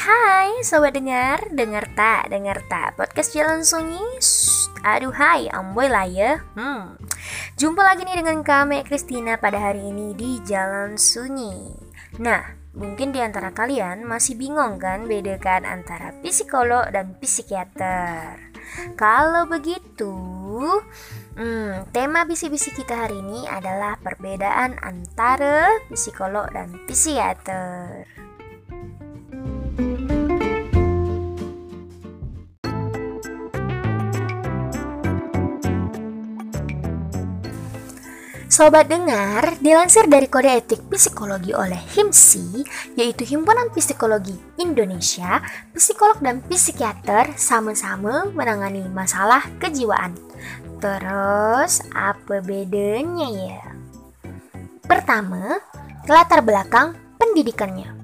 hai sobat dengar, dengar tak, dengar tak. Podcast Jalan Sunyi. Shh, Aduh hai, amboy lah ya. Hmm. Jumpa lagi nih dengan kami Kristina pada hari ini di Jalan Sunyi. Nah, mungkin di antara kalian masih bingung kan bedakan antara psikolog dan psikiater? Kalau begitu, hmm, tema bisik-bisik kita hari ini adalah perbedaan antara psikolog dan psikiater Sobat dengar, dilansir dari Kode Etik Psikologi oleh HIMSI, yaitu Himpunan Psikologi Indonesia, psikolog dan psikiater sama-sama menangani masalah kejiwaan. Terus, apa bedanya ya? Pertama, latar belakang pendidikannya.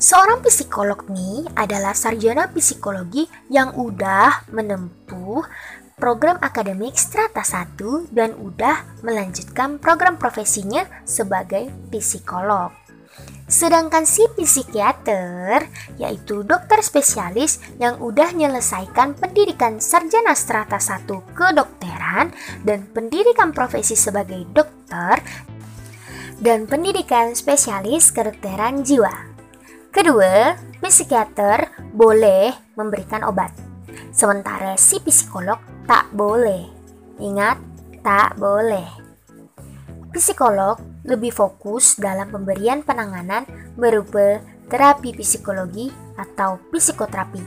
Seorang psikolog nih adalah sarjana psikologi yang udah menempuh program akademik strata 1 dan udah melanjutkan program profesinya sebagai psikolog. Sedangkan si psikiater, yaitu dokter spesialis yang udah menyelesaikan pendidikan sarjana strata 1 kedokteran dan pendidikan profesi sebagai dokter dan pendidikan spesialis kedokteran jiwa. Kedua, psikiater boleh memberikan obat. Sementara si psikolog tak boleh. Ingat, tak boleh. Psikolog lebih fokus dalam pemberian penanganan berupa terapi psikologi atau psikoterapi.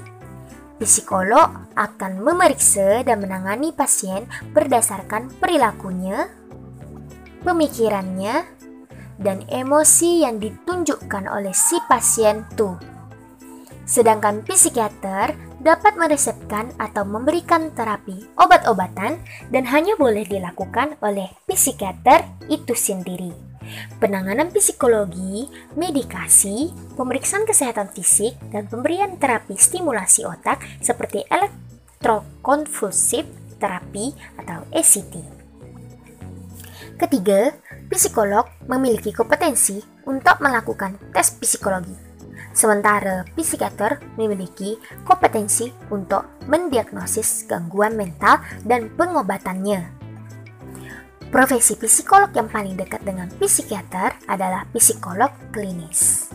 Psikolog akan memeriksa dan menangani pasien berdasarkan perilakunya, pemikirannya, dan emosi yang ditunjukkan oleh si pasien tuh. Sedangkan psikiater dapat meresepkan atau memberikan terapi obat-obatan dan hanya boleh dilakukan oleh psikiater itu sendiri. Penanganan psikologi, medikasi, pemeriksaan kesehatan fisik, dan pemberian terapi stimulasi otak seperti elektrokonvulsif terapi atau ECT. Ketiga, psikolog memiliki kompetensi untuk melakukan tes psikologi Sementara psikiater memiliki kompetensi untuk mendiagnosis gangguan mental dan pengobatannya. Profesi psikolog yang paling dekat dengan psikiater adalah psikolog klinis.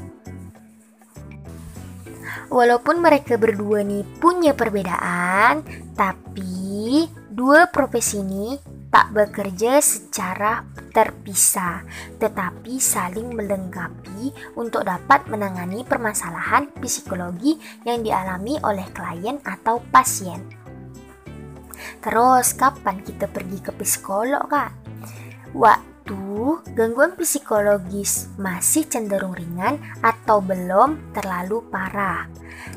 Walaupun mereka berdua nih punya perbedaan, tapi dua profesi ini tak bekerja secara terpisah, tetapi saling melengkapi untuk dapat menangani permasalahan psikologi yang dialami oleh klien atau pasien. Terus, kapan kita pergi ke psikolog, Kak? Waktu gangguan psikologis masih cenderung ringan atau belum terlalu parah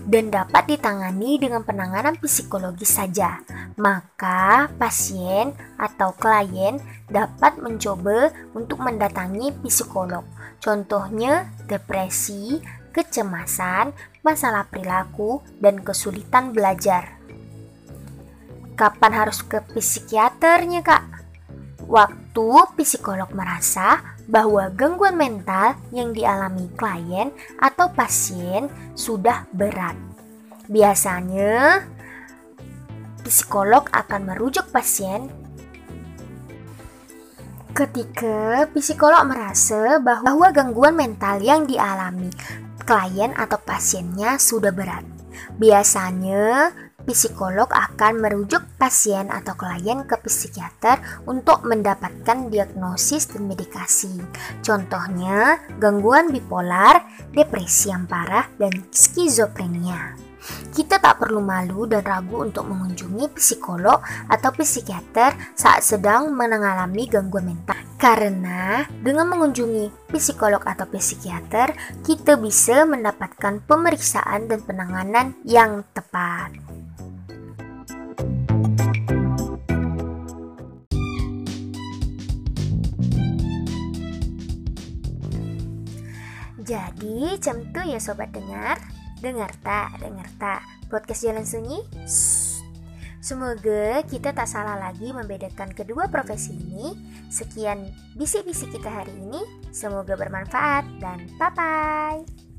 dan dapat ditangani dengan penanganan psikologis saja maka pasien atau klien dapat mencoba untuk mendatangi psikolog. Contohnya depresi, kecemasan, masalah perilaku, dan kesulitan belajar. Kapan harus ke psikiaternya, Kak? Waktu psikolog merasa bahwa gangguan mental yang dialami klien atau pasien sudah berat. Biasanya psikolog akan merujuk pasien ketika psikolog merasa bahwa gangguan mental yang dialami klien atau pasiennya sudah berat. Biasanya, psikolog akan merujuk pasien atau klien ke psikiater untuk mendapatkan diagnosis dan medikasi. Contohnya, gangguan bipolar, depresi yang parah, dan skizofrenia. Kita tak perlu malu dan ragu untuk mengunjungi psikolog atau psikiater saat sedang mengalami gangguan mental. Karena dengan mengunjungi psikolog atau psikiater, kita bisa mendapatkan pemeriksaan dan penanganan yang tepat. Jadi, jam tuh ya sobat dengar. Dengar tak, dengar tak. Podcast Jalan Sunyi? Semoga kita tak salah lagi membedakan kedua profesi ini. Sekian bisik-bisik kita hari ini. Semoga bermanfaat dan bye-bye.